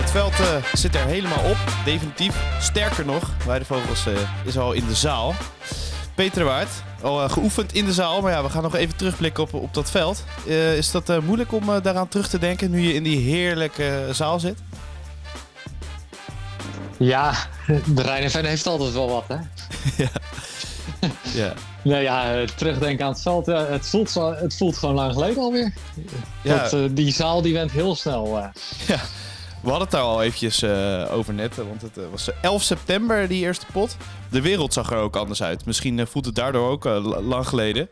Het veld eh, zit er helemaal op, definitief. Sterker nog, bij de Vogels eh, is al in de zaal. Peter Waard, al eh, geoefend in de zaal, maar ja, we gaan nog even terugblikken op, op dat veld. Is dat moeilijk om daaraan terug te denken nu je in die heerlijke zaal zit? Ja, de Rijneveen heeft altijd wel wat, hè? Ja. Nou ja, eh, terugdenken aan het veld. ja, het, voelt, het voelt gewoon lang geleden alweer. Ja. Dat, eh, die zaal die went heel snel. eh. We hadden het daar al eventjes eh, over net, want het eh, was 11 september die eerste pot. De wereld zag er ook anders uit. Misschien eh, voelt het daardoor ook eh, la- lang geleden.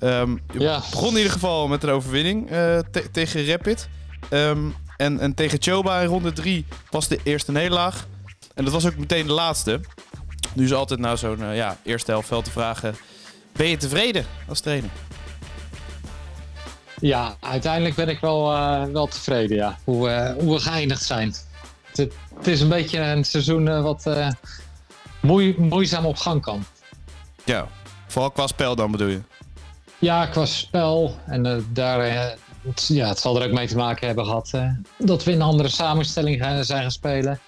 Je Ja. begon in ieder geval met een overwinning eh, te- tegen Rapid. Ehm, en, en tegen Choba in ronde 3 was de eerste nederlaag. En dat was ook meteen de laatste. Nu is altijd na zo'n eh, ja, eerste helft veld te vragen... Ben je tevreden als trainer? Ja, uiteindelijk ben ik wel, eh, wel tevreden, ja. Hoe, eh, hoe we geëindigd zijn. Het, het is een beetje een seizoen wat moei, moeizaam op gang kan. Ja, vooral qua spel dan bedoel je? Ja, qua spel. En daar, het, ja, het zal er ook mee te maken hebben gehad eh, dat we in een andere samenstelling zijn gaan spelen.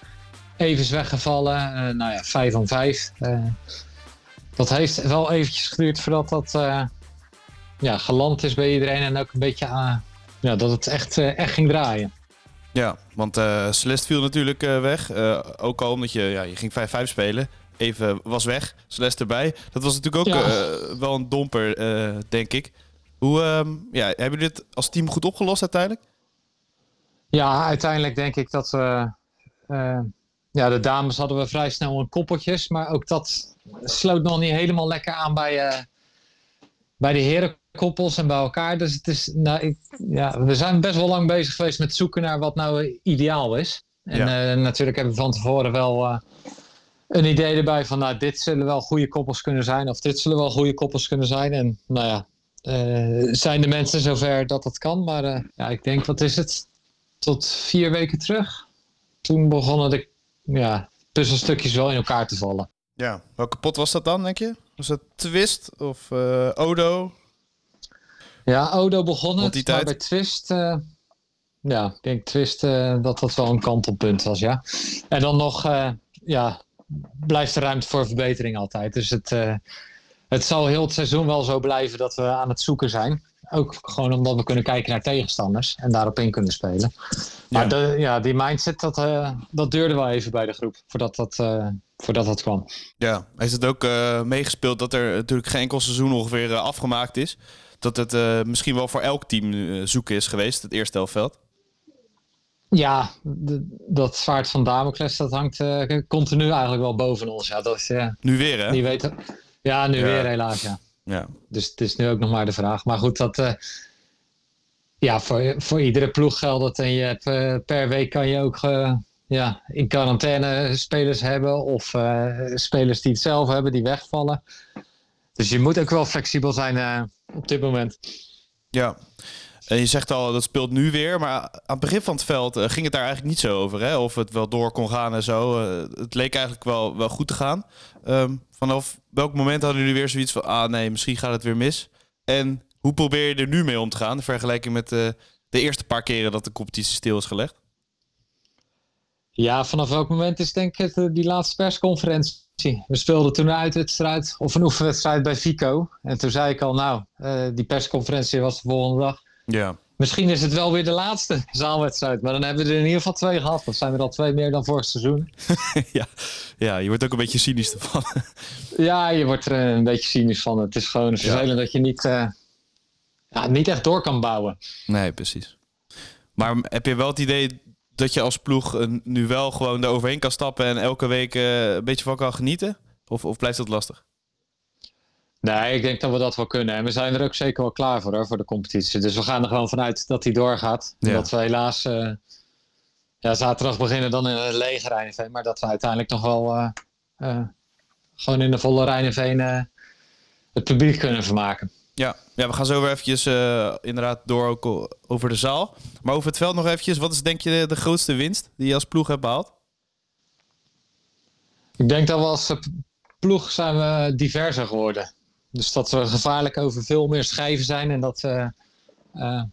Even is weggevallen. eh, nou ja, 5 om 5. dat heeft wel eventjes geduurd voordat dat eh, ja, geland is bij iedereen. En ook een beetje aan, ja, dat het echt, eh, echt ging draaien. Ja, want eh Celeste viel natuurlijk eh, weg. Eh, ook al omdat je, ja, je ging 5-5 spelen. Even was weg. Celeste erbij. Dat was natuurlijk ook Ja. eh, wel een domper, eh, denk ik. Hoe ehm, ja, hebben jullie dit als team goed opgelost uiteindelijk? Ja, uiteindelijk denk ik dat we. Ja, de dames hadden we vrij snel een koppeltjes. Maar ook dat sloot nog niet helemaal lekker aan bij, eh, bij de herenkoppels en bij elkaar. Dus het is, nou, ik, ja, we zijn best wel lang bezig geweest met zoeken naar wat nou ideaal is. En Ja. eh, natuurlijk hebben we van tevoren wel eh, een idee erbij van, nou, dit zullen wel goede koppels kunnen zijn. Of dit zullen wel goede koppels kunnen zijn. En nou ja, zijn de mensen zover dat dat kan. Maar ja, ik denk, wat is het? Tot vier weken terug. Toen begonnen de ja, puzzelstukjes wel in elkaar te vallen. Ja. Welke pot was dat dan, denk je? Was dat Twist of eh, Odo? Ja, Odo begon het, maar bij Twist... eh, ja, ik denk Twist eh, dat dat wel een kantelpunt was, ja. En dan nog, ja, blijft er ruimte voor verbetering altijd. Dus het, het zal heel het seizoen wel zo blijven dat we aan het zoeken zijn. Ook gewoon omdat we kunnen kijken naar tegenstanders en daarop in kunnen spelen. Maar Ja. de, ja, die mindset, dat, eh, dat duurde wel even bij de groep voordat dat, eh, voordat dat kwam. Ja. Heeft het ook eh, meegespeeld dat er natuurlijk geen enkel seizoen ongeveer afgemaakt is? Dat het misschien wel voor elk team zoeken is geweest, het eerste helftveld? Ja, dat zwaard van Damocles, dat hangt continu eigenlijk wel boven ons. Ja, dat is, Nu weer, hè? die weten. Ja, nu Ja. weer helaas, ja. Ja. Dus het is nu ook nog maar de vraag. Maar goed, dat... eh, ja, voor, voor iedere ploeg geldt. En je hebt, eh, per week kan je ook eh, ja, in quarantaine spelers hebben. Of spelers die het zelf hebben, die wegvallen. Dus je moet ook wel flexibel zijn op dit moment. Ja. En je zegt al, dat speelt nu weer. Maar aan het begin van het veld eh, ging het daar eigenlijk niet zo over. Hè? Of het wel door kon gaan en zo. Eh, het leek eigenlijk wel, wel goed te gaan. Ehm, vanaf welk moment hadden jullie weer zoiets van... ah nee, misschien gaat het weer mis. En hoe probeer je er nu mee om te gaan... in vergelijking met eh, de eerste paar keren dat de competitie stil is gelegd? Ja, vanaf welk moment is denk ik het, die laatste persconferentie? We speelden toen een uitwedstrijd of een oefenwedstrijd bij Vico. En toen zei ik al, nou, die persconferentie was de volgende dag. Ja. Misschien is het wel weer de laatste zaalwedstrijd. Maar dan hebben we er in ieder geval twee gehad. Dat zijn er al twee meer dan vorig seizoen. ja. ja, je wordt ook een beetje cynisch ervan. Ja, je wordt er een beetje cynisch van. Het is gewoon vervelend dat je niet, eh, ja, niet echt door kan bouwen. nee, precies. Maar heb je wel het idee dat je als ploeg eh, nu wel gewoon er overheen kan stappen... en elke week eh, een beetje van kan genieten? Of, of blijft dat lastig? Nee, ik denk dat we dat wel kunnen. En we zijn er ook zeker wel klaar voor, hoor, voor de competitie. Dus we gaan er gewoon vanuit dat die doorgaat. Ja. Dat we helaas eh, ja, zaterdag beginnen dan in een lege Rijnveen. Maar dat we uiteindelijk nog wel eh, eh, gewoon in de volle Rijnveen het publiek kunnen vermaken. Ja, ja we gaan zo weer eventjes inderdaad door ook over de zaal. Maar over het veld nog eventjes. Wat is denk je de, grootste winst die je als ploeg hebt behaald? Ik denk dat we als ploeg zijn we diverser geworden. Dus dat we gevaarlijk over veel meer schijven zijn en dat we uh,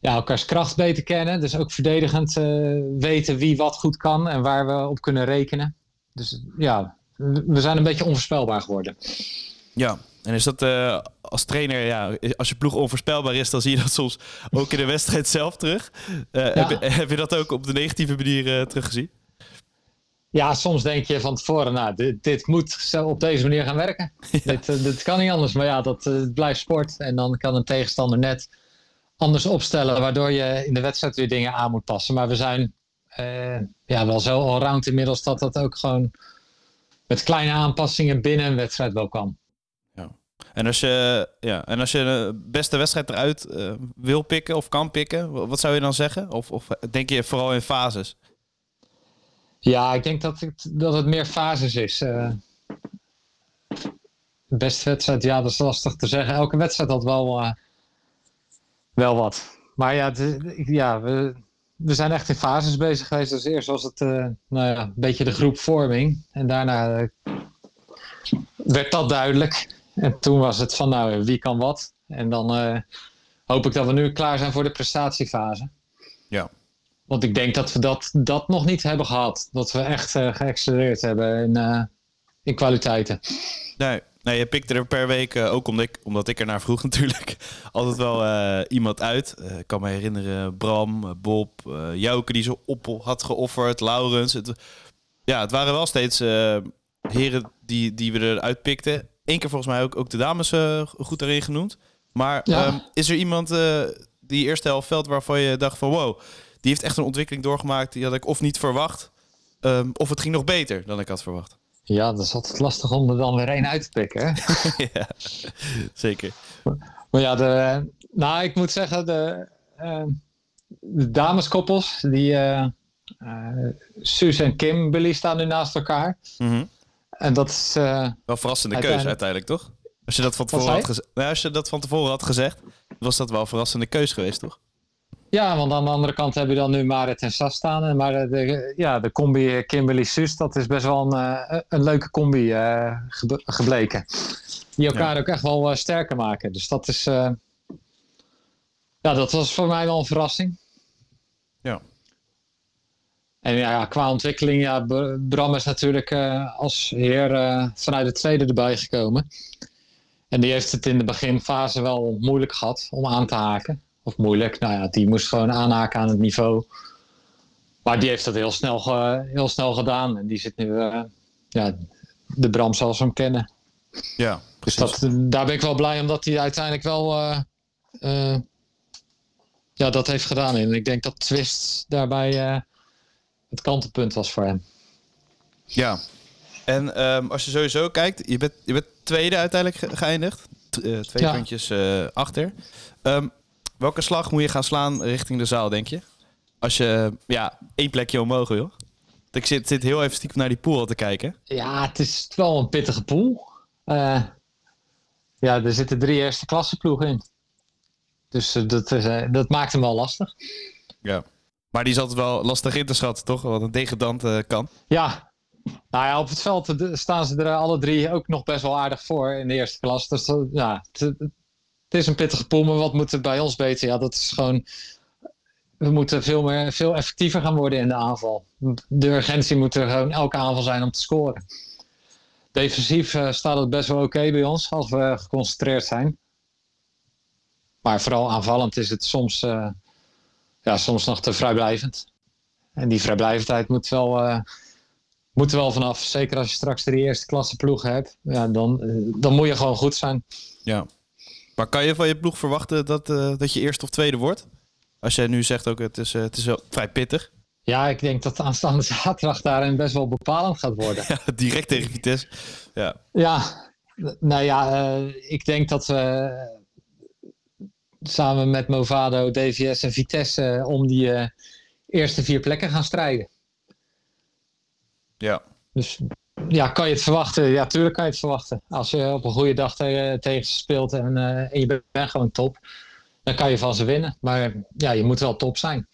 ja, elkaars kracht beter kennen. Dus ook verdedigend uh, weten wie wat goed kan en waar we op kunnen rekenen. Dus ja, we zijn een beetje onvoorspelbaar geworden. Ja, en is dat uh, als trainer, ja, als je ploeg onvoorspelbaar is, dan zie je dat soms ook in de wedstrijd zelf terug. Ja. heb, je, heb, je, dat ook op de negatieve manier teruggezien? Ja, soms denk je van tevoren, nou, dit, dit moet op deze manier gaan werken. Ja. Dit, uh, dit, kan niet anders, maar ja, dat uh, blijft sport. En dan kan een tegenstander net anders opstellen, waardoor je in de wedstrijd weer dingen aan moet passen. Maar we zijn uh, ja, wel zo allround inmiddels dat dat ook gewoon met kleine aanpassingen binnen een wedstrijd wel kan. Ja. En als je, ja, en als je de beste wedstrijd eruit wil pikken of kan pikken, wat zou je dan zeggen? Of, of denk je vooral in fases? Ja, ik denk dat het, dat het meer fases is. Uh, beste wedstrijd, ja, dat is lastig te zeggen. Elke wedstrijd had wel, uh, wel wat. Maar ja, ja we, we zijn echt in fases bezig geweest. Dus eerst was het uh, nou ja, een beetje de groepvorming. En daarna werd dat duidelijk. En toen was het van, nou, wie kan wat? En dan hoop ik dat we nu klaar zijn voor de prestatiefase. Ja. Want ik denk dat we dat, dat nog niet hebben gehad. Dat we echt uh, geaccelereerd hebben in, uh, in kwaliteiten. Nee, nee, je pikt er per week, uh, ook omdat ik, omdat ik er naar vroeg natuurlijk, altijd wel iemand uit. ik kan me herinneren, Bram, Bob, Jouke die zo op had geofferd, Laurens. Het, ja, het waren wel steeds heren die, die we eruit pikten. Eén keer volgens mij ook, ook de dames goed erin genoemd. Maar ja. um, is er iemand die eerste helft veld waarvan je dacht van wow die heeft echt een ontwikkeling doorgemaakt. Die had ik of niet verwacht. Um, of het ging nog beter dan ik had verwacht. Ja, dat is altijd lastig om er dan weer één uit te pikken. ja, zeker. Maar ja, de, nou, ik moet zeggen, de, uh, de dameskoppels, die uh, uh, Suus en Kim staan nu naast elkaar. Mm -hmm. En dat is... Wel verrassende uiteindelijk... keuze uiteindelijk, toch? Als je, dat van tevoren had gezegd, nou, als je dat van tevoren had gezegd, was dat wel een verrassende keuze geweest, toch? Ja, want aan de andere kant heb je dan nu Marit en Sas staan. Maar de, ja, de combi Kimberly-Sus, dat is best wel een, een leuke combi uh, gebleken. Die elkaar ja. ook echt wel uh, sterker maken. Dus dat is... Uh, ja, dat was voor mij wel een verrassing. Ja. En ja, qua ontwikkeling, ja, Bram is natuurlijk als heer vanuit de tweede erbij gekomen. En die heeft het in de beginfase wel moeilijk gehad om aan te haken of moeilijk. Nou ja, die moest gewoon aanhaken aan het niveau. Maar die heeft dat heel snel, heel snel gedaan. En die zit nu, uh, ja, de Bram we hem kennen. Ja, dus dat, daar ben ik wel blij omdat hij uiteindelijk wel uh, uh, ja, dat heeft gedaan. En ik denk dat Twist daarbij het kantelpunt was voor hem. Ja, en um, als je sowieso kijkt, je bent, je bent tweede uiteindelijk geëindigd. T twee ja. puntjes achter. Um, Welke slag moet je gaan slaan richting de zaal, denk je? Als je ja, één plekje omhoog wil. Ik zit, zit heel even stiekem naar die pool te kijken. Ja, het is wel een pittige pool. Uh, ja, er zitten drie eerste klasse ploegen in. Dus uh, dat, uh, dat maakt hem wel lastig. Ja, maar die is altijd wel lastig in te schatten, toch? Wat een degradant kan. Ja, nou ja, op het veld staan ze er alle drie ook nog best wel aardig voor in de eerste klas. Dus ja, het is een pittige pool, maar wat moet er bij ons beter? Ja, dat is gewoon. We moeten veel, meer, veel effectiever gaan worden in de aanval. De urgentie moet er gewoon elke aanval zijn om te scoren. Defensief uh, staat het best wel oké bij ons als we geconcentreerd zijn. Maar vooral aanvallend is het soms, uh, ja, soms nog te vrijblijvend. En die vrijblijvendheid moet wel, uh, moet wel vanaf. Zeker als je straks de eerste klasse ploegen hebt. Ja, dan, dan moet je gewoon goed zijn. Ja, maar kan je van je ploeg verwachten dat, uh, dat je eerste of tweede wordt? Als jij nu zegt ook, het is, uh, het is wel vrij pittig. Ja, ik denk dat aanstaande zaterdag daarin best wel bepalend gaat worden. ja, direct tegen Vitesse. Ja, ja nou ja, uh, ik denk dat we samen met Movado, DVS en Vitesse om die eerste vier plekken gaan strijden. Ja. Dus ja, kan je het verwachten? Ja, tuurlijk kan je het verwachten. Als je op een goede dag tegen, tegen ze speelt en, uh, en je bent gewoon top, dan kan je van ze winnen. Maar ja, je moet wel top zijn.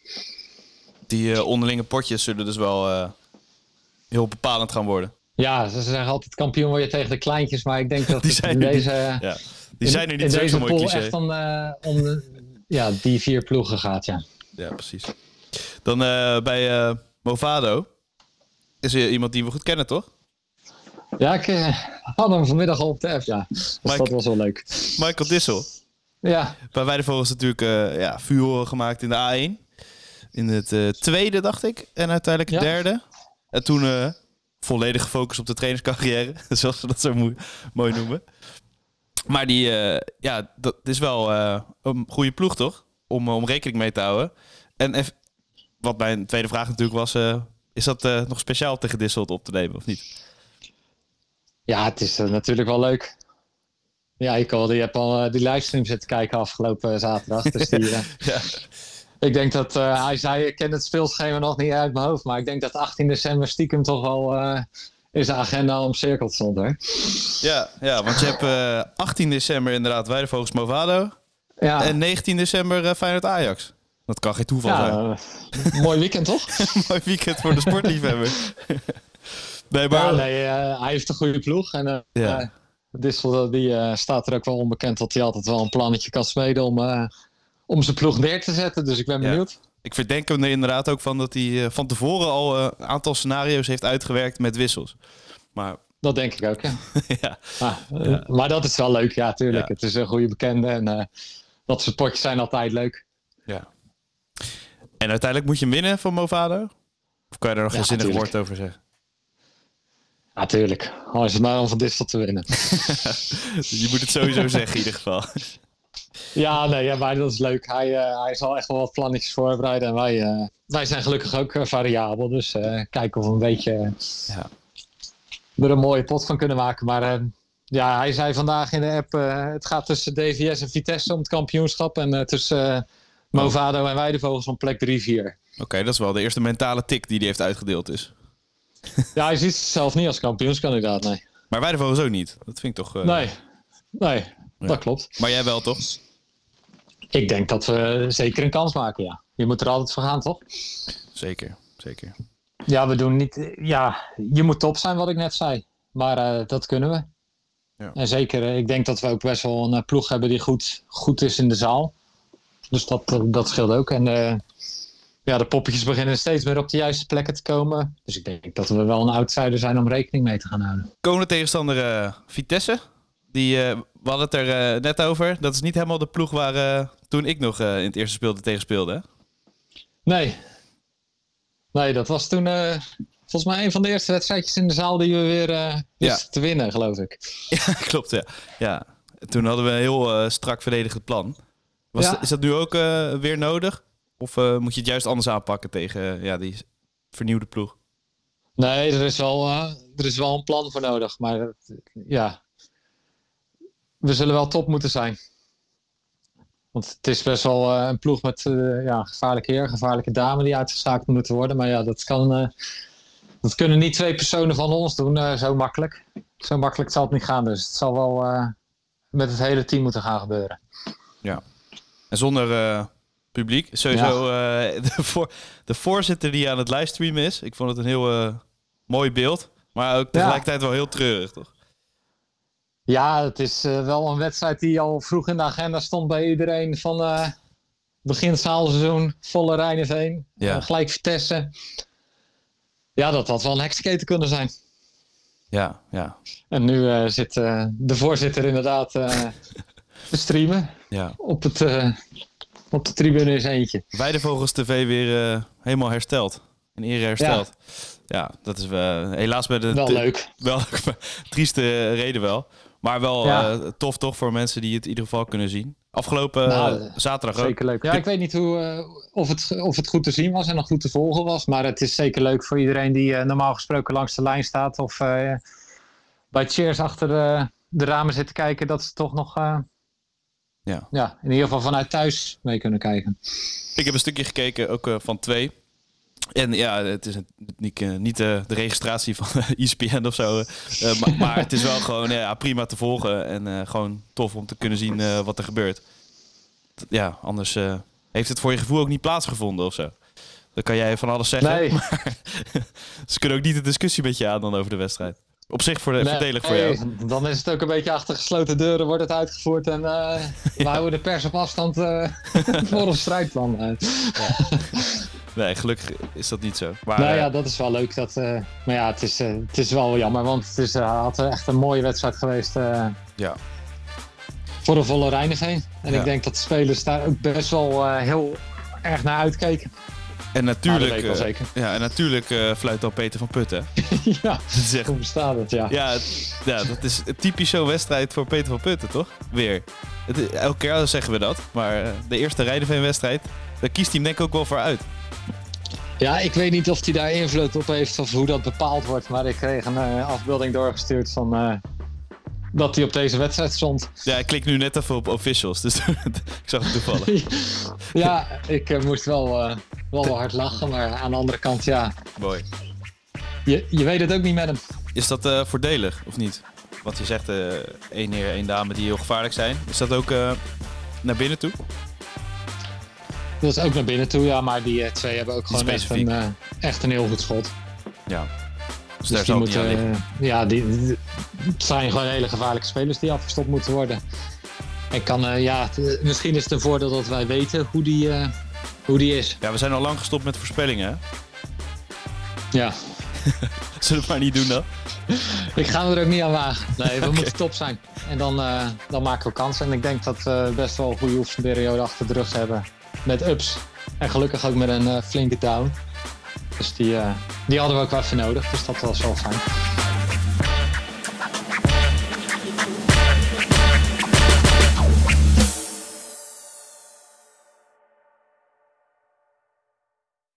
Die uh, onderlinge potjes zullen dus wel uh, heel bepalend gaan worden. Ja, ze zeggen altijd kampioen word je tegen de kleintjes, maar ik denk dat Die zijn in niet. deze, Ja. Die zijn er in, niet in zo, deze mooi pool cliché. echt om, eh, ja, die vier ploegen gaat, ja. Ja, precies. Dan eh, bij eh, Movado is er iemand die we goed kennen, toch? Ja, ik eh, had hem vanmiddag al op de app, ja. Dus Mike- dat was wel leuk. Michael Dissel. Ja, Bij Weidevogels natuurlijk eh ja, vuur gemaakt in de A1. In het eh, tweede, dacht ik. En uiteindelijk het Ja. derde. En toen volledig gefocust op de trainerscarrière. zoals ze dat zo mooi noemen. Maar die, ja, dat is wel een goede ploeg, toch? Om, om rekening mee te houden. En wat mijn tweede vraag natuurlijk was... is dat nog speciaal tegen Disselt op te nemen, of niet? Ja het is eh, natuurlijk wel leuk. Ja, ik al, je hebt al eh, die livestream zitten kijken afgelopen eh, zaterdag. Dus die, Ja. ik denk dat, hij zei, ik ken het speelschema nog niet uit mijn hoofd. Maar ik denk dat 18 december stiekem toch wel eh is de agenda omcirkeld stond. Ja, ja, want je hebt eh 18 december inderdaad Weidevogels Movado. Ja, En 19 december uh, Feyenoord Ajax. Dat kan geen toeval zijn. ja mooi weekend, toch? Mooi weekend voor de sportliefhebber. nee, maar... Ja, nee, eh, hij heeft een goede ploeg. En eh Ja. eh, Dissel die, staat er ook wel onbekend dat hij altijd wel een plannetje kan smeden om, om zijn ploeg neer te zetten. Dus ik ben Ja. benieuwd. Ik verdenk hem er inderdaad ook van dat hij van tevoren al een aantal scenario's heeft uitgewerkt met wissels. Maar Dat denk ik ook, ja. ja, Ah, eh, Maar dat is wel leuk, ja, tuurlijk. Ja. Het is een goede bekende en dat soort potjes zijn altijd leuk. ja. En uiteindelijk moet je winnen van Movado? Of kan je daar nog Ja, geen zinnig woord over zeggen? Ja, tuurlijk. Al is het maar om van Dissel te winnen. je moet het sowieso zeggen in ieder geval. Ja, nee, ja, maar dat is leuk. Hij, eh, hij zal echt wel wat plannetjes voorbereiden. En wij, eh, wij zijn gelukkig ook eh, variabel. Dus kijken of we een beetje Ja. er een mooie pot van kunnen maken. Maar ja, hij zei vandaag in de app: het gaat tussen DVS en Vitesse om het kampioenschap. En tussen Movado en Weidevogels om plek 3-4. Oké, dat is wel de eerste mentale tik die hij heeft uitgedeeld dus. Ja, hij ziet zichzelf niet als kampioenskandidaat, nee. Maar Weidevogels ook niet. Dat vind ik toch... eh, Nee, nee, Ja. dat klopt. Maar jij wel, toch? Ik denk dat we zeker een kans maken, ja. Je moet er altijd voor gaan, toch? Zeker, zeker. Ja, we doen niet. Ja, je moet top zijn, wat ik net zei. Maar eh, dat kunnen we. Ja. En zeker, eh, ik denk dat we ook best wel een ploeg hebben die goed, goed is in de zaal. Dus dat, dat scheelt ook. En ja, de poppetjes beginnen steeds meer op de juiste plekken te komen. Dus ik denk dat we wel een outsider zijn om rekening mee te gaan houden. Komende tegenstander eh, Vitesse. Die, eh, we hadden het er eh, net over. Dat is niet helemaal de ploeg waar toen ik nog in het eerste speelde tegen speelde. hè? Nee. Nee, dat was toen volgens mij een van de eerste wedstrijdjes in de zaal die we weer wisten te winnen, geloof ik. Ja, klopt. Ja. ja. Toen hadden we een heel strak verdedigend plan. Was, Ja. Is dat nu ook weer nodig? Of eh, moet je het juist anders aanpakken tegen ja, die vernieuwde ploeg? Nee, er is wel, eh, er is wel een plan voor nodig. Maar ja, we zullen wel top moeten zijn. Want het is best wel eh, een ploeg met ja, gevaarlijke heer, gevaarlijke dame die uitgeschakeld moeten worden. Maar ja, dat, kan, dat kunnen niet twee personen van ons doen, zo makkelijk. Zo makkelijk zal het niet gaan. Dus het zal wel met het hele team moeten gaan gebeuren. En zonder publiek. Sowieso eh, de, voor, de voorzitter die aan het livestreamen is. Ik vond het een heel eh, mooi beeld. Maar ook tegelijkertijd wel heel treurig, toch? Ja, het is eh, wel een wedstrijd die al vroeg in de agenda stond bij iedereen. Van begin zaalseizoen, volle Rijneveen, Ja. gelijk Vitesse. Ja, dat had wel een heksketen kunnen zijn. Ja, ja, En nu zit de voorzitter inderdaad te streamen ja. op, het, op de tribune zijn eentje. Weidevogels TV weer eh, helemaal hersteld. In ere hersteld. Ja, dat is eh, helaas bij de... Wel leuk. Wel trieste reden wel. Maar wel Ja. eh, tof toch voor mensen die het in ieder geval kunnen zien. Afgelopen Nou, zaterdag ook. Zeker leuk. Ja, ik weet niet hoe, eh, of, het, of het goed te zien was en nog goed te volgen was. Maar het is zeker leuk voor iedereen die eh, normaal gesproken langs de lijn staat. Of eh, bij Cheers achter de, de ramen zit te kijken. Dat ze toch nog eh, Ja. ja, in ieder geval vanuit thuis mee kunnen kijken. Ik heb een stukje gekeken, ook eh, van twee. En ja, het is een- niet, eh, niet eh, de registratie van ESPN of zo. maar, maar het is wel gewoon ja, prima te volgen. En eh, gewoon tof om te kunnen zien eh, wat er gebeurt. Ja, anders eh, heeft het voor je gevoel ook niet plaatsgevonden of zo. Dan kan jij van alles zeggen. Nee. Maar ze kunnen ook niet de discussie met je aan dan over de wedstrijd. Op zich voor de, Nee, voordelig voor jou. Dan is het ook een beetje achter gesloten deuren wordt het uitgevoerd. En eh, we houden de pers op afstand eh, voor ons strijdplan. Eh, Nee, gelukkig is dat niet zo. Maar nou ja, dat is wel leuk. Dat, maar ja, het is, het is wel jammer. Want het is, had echt een mooie wedstrijd geweest. Ja. Voor een volle Reineveen. En Ja. ik denk dat de spelers daar ook best wel heel erg naar uitkeken. En natuurlijk, eh, zeker. ja, en natuurlijk eh, fluit dan Peter van Putten. ja, Dat hoe bestaat het? Ja. Ja, het- ja, dat is typisch zo'n wedstrijd voor Peter van Putten, toch? Weer. Het, elke keer zeggen we dat. Maar eh, de eerste Rijdenveen-wedstrijd, daar kiest hij denk ik ook wel voor uit. Ja, ik weet niet of hij daar invloed op heeft of hoe dat bepaald wordt. Maar ik kreeg een afbeelding doorgestuurd van dat hij op deze wedstrijd stond. Ja, ik klik nu net even op officials, dus ik zag het toevallig. ja, ik moest wel, wel hard lachen. Maar aan de andere kant, ja, Mooi. je, je weet het ook niet met hem. Is dat eh, voordelig, of niet? Want je zegt eh één heer, één dame die heel gevaarlijk zijn. Is dat ook eh, naar binnen toe? Dat is ook naar binnen toe, ja. Maar die twee hebben ook gewoon echt een, echt een heel goed schot. Ja. Dus, Dus daar die moeten, ja, die, die- het zijn gewoon hele gevaarlijke spelers die afgestopt moeten worden. En kan, ja, misschien is het een voordeel dat wij weten hoe die, hoe die is. Ja, we zijn al lang gestopt met voorspellingen, hè? Ja, Zullen we maar niet doen dan? ik ga me er ook niet aan wagen. Nee, we moeten top zijn. En dan, eh, dan maken we kansen. En ik denk dat we best wel een goede oefenperiode achter de rug hebben. Met ups. En gelukkig ook met een eh, flinke down. Dus die, eh, die hadden we ook wel even nodig. Dus dat was wel fijn.